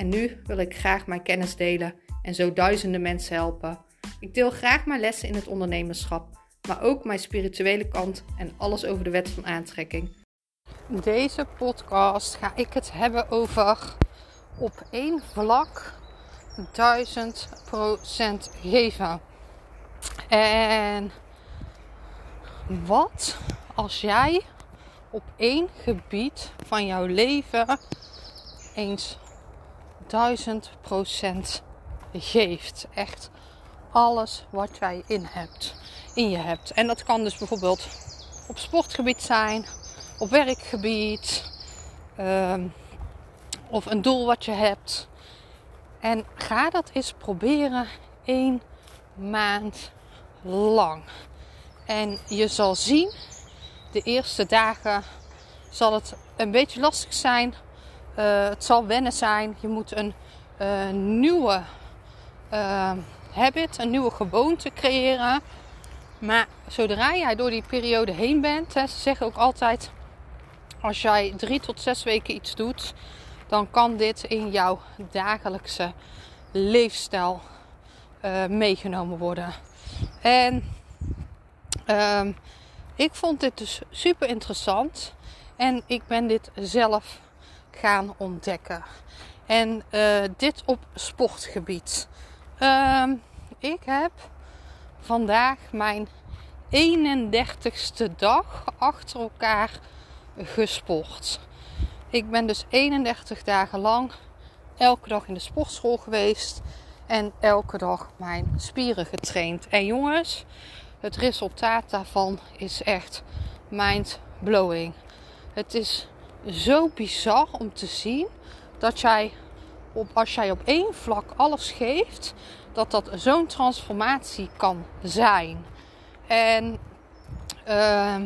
en nu wil ik graag mijn kennis delen en zo duizenden mensen helpen. Ik deel graag mijn lessen in het ondernemerschap, maar ook mijn spirituele kant en alles over de wet van aantrekking. In deze podcast ga ik het hebben over op één vlak 1000% geven. En wat als jij op één gebied van jouw leven eens 1000% geeft. Echt alles wat jij in, hebt, in je hebt. En dat kan dus bijvoorbeeld op sportgebied zijn, op werkgebied, ehm, of een doel wat je hebt. En ga dat eens proberen één maand lang. En je zal zien, de eerste dagen zal het een beetje lastig zijn. Uh, het zal wennen zijn. Je moet een uh, nieuwe uh, habit, een nieuwe gewoonte creëren. Maar zodra jij door die periode heen bent, hè, ze zeggen ook altijd: als jij drie tot zes weken iets doet, dan kan dit in jouw dagelijkse leefstijl meegenomen worden. En ehm, ik vond dit dus super interessant. En ik ben dit zelf gaan ontdekken. En uh, dit op sportgebied. Uh, ik heb vandaag mijn 31ste dag achter elkaar gesport. Ik ben dus 31 dagen lang elke dag in de sportschool geweest en elke dag mijn spieren getraind. En jongens, het resultaat daarvan is echt mind blowing. Het is zo bizar om te zien dat jij op, als jij op één vlak alles geeft, dat dat zo'n transformatie kan zijn. En uh,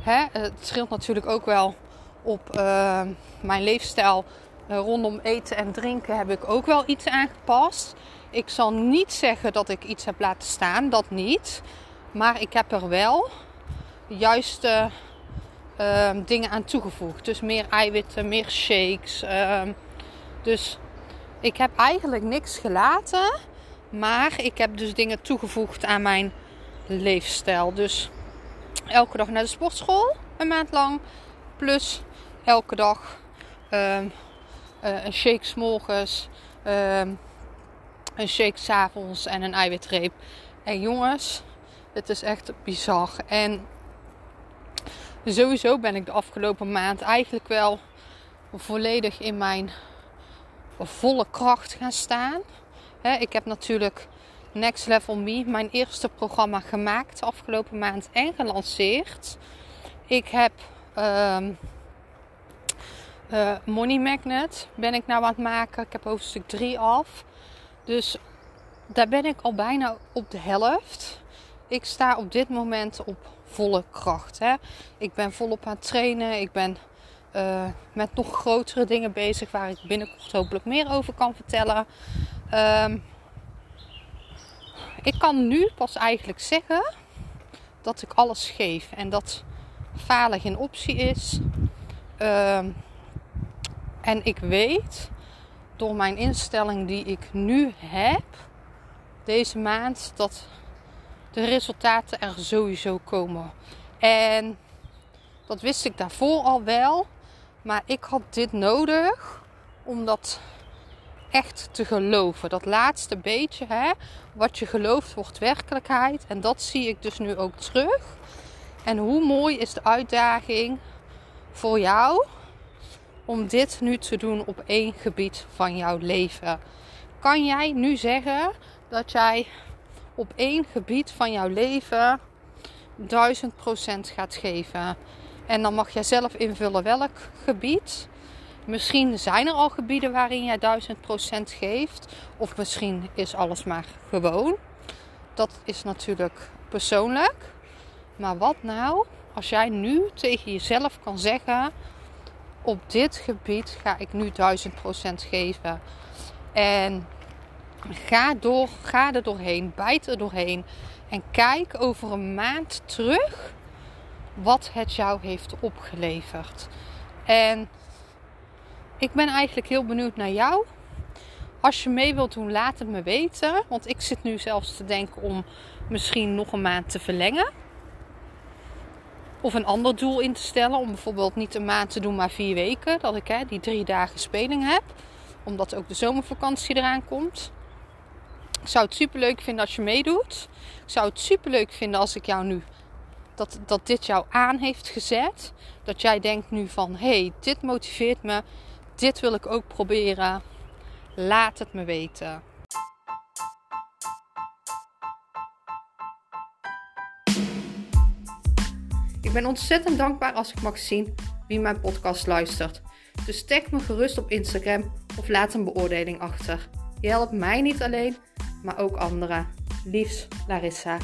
hè, het scheelt natuurlijk ook wel op uh, mijn leefstijl uh, rondom eten en drinken heb ik ook wel iets aangepast. Ik zal niet zeggen dat ik iets heb laten staan, dat niet. Maar ik heb er wel juiste um, dingen aan toegevoegd. Dus meer eiwitten, meer shakes. Um, dus ik heb eigenlijk niks gelaten. Maar ik heb dus dingen toegevoegd aan mijn leefstijl. Dus elke dag naar de sportschool, een maand lang. Plus elke dag um, uh, een shake morgens, um, een shake s avonds en een eiwitreep. En jongens, het is echt bizar. En sowieso ben ik de afgelopen maand eigenlijk wel volledig in mijn volle kracht gaan staan. ik heb natuurlijk Next Level Me, mijn eerste programma gemaakt afgelopen maand en gelanceerd. Ik heb um, uh, Money Magnet ben ik nou aan het maken. Ik heb hoofdstuk 3 af. Dus daar ben ik al bijna op de helft. Ik sta op dit moment op volle kracht. Hè. Ik ben volop aan het trainen. Ik ben uh, met nog grotere dingen bezig waar ik binnenkort hopelijk meer over kan vertellen. Um, ik kan nu pas eigenlijk zeggen dat ik alles geef en dat falen geen optie is. Um, en ik weet door mijn instelling die ik nu heb deze maand dat de resultaten er sowieso komen. En dat wist ik daarvoor al wel. Maar ik had dit nodig om dat echt te geloven. Dat laatste beetje, hè, wat je gelooft, wordt werkelijkheid. En dat zie ik dus nu ook terug. En hoe mooi is de uitdaging voor jou om dit nu te doen op één gebied van jouw leven? Kan jij nu zeggen dat jij op één gebied van jouw leven 1000% gaat geven. En dan mag jij zelf invullen welk gebied. Misschien zijn er al gebieden waarin jij 1000% geeft. Of misschien is alles maar gewoon. Dat is natuurlijk persoonlijk. Maar wat nou als jij nu tegen jezelf kan zeggen: op dit gebied ga ik nu 1000% geven. En ga, door, ga er doorheen, bijt er doorheen. En kijk over een maand terug wat het jou heeft opgeleverd. En ik ben eigenlijk heel benieuwd naar jou. Als je mee wilt doen, laat het me weten. Want ik zit nu zelfs te denken om misschien nog een maand te verlengen. Of een ander doel in te stellen. Om bijvoorbeeld niet een maand te doen, maar vier weken. Dat ik hè, die drie dagen speling heb. Omdat ook de zomervakantie eraan komt. Ik zou het super leuk vinden als je meedoet. Ik zou het super leuk vinden als ik jou nu. Dat, dat dit jou aan heeft gezet. Dat jij denkt nu van hé, hey, dit motiveert me. Dit wil ik ook proberen. Laat het me weten. Ik ben ontzettend dankbaar als ik mag zien wie mijn podcast luistert. Dus tag me gerust op Instagram of laat een beoordeling achter. Je helpt mij niet alleen, maar ook anderen. Liefs, Larissa.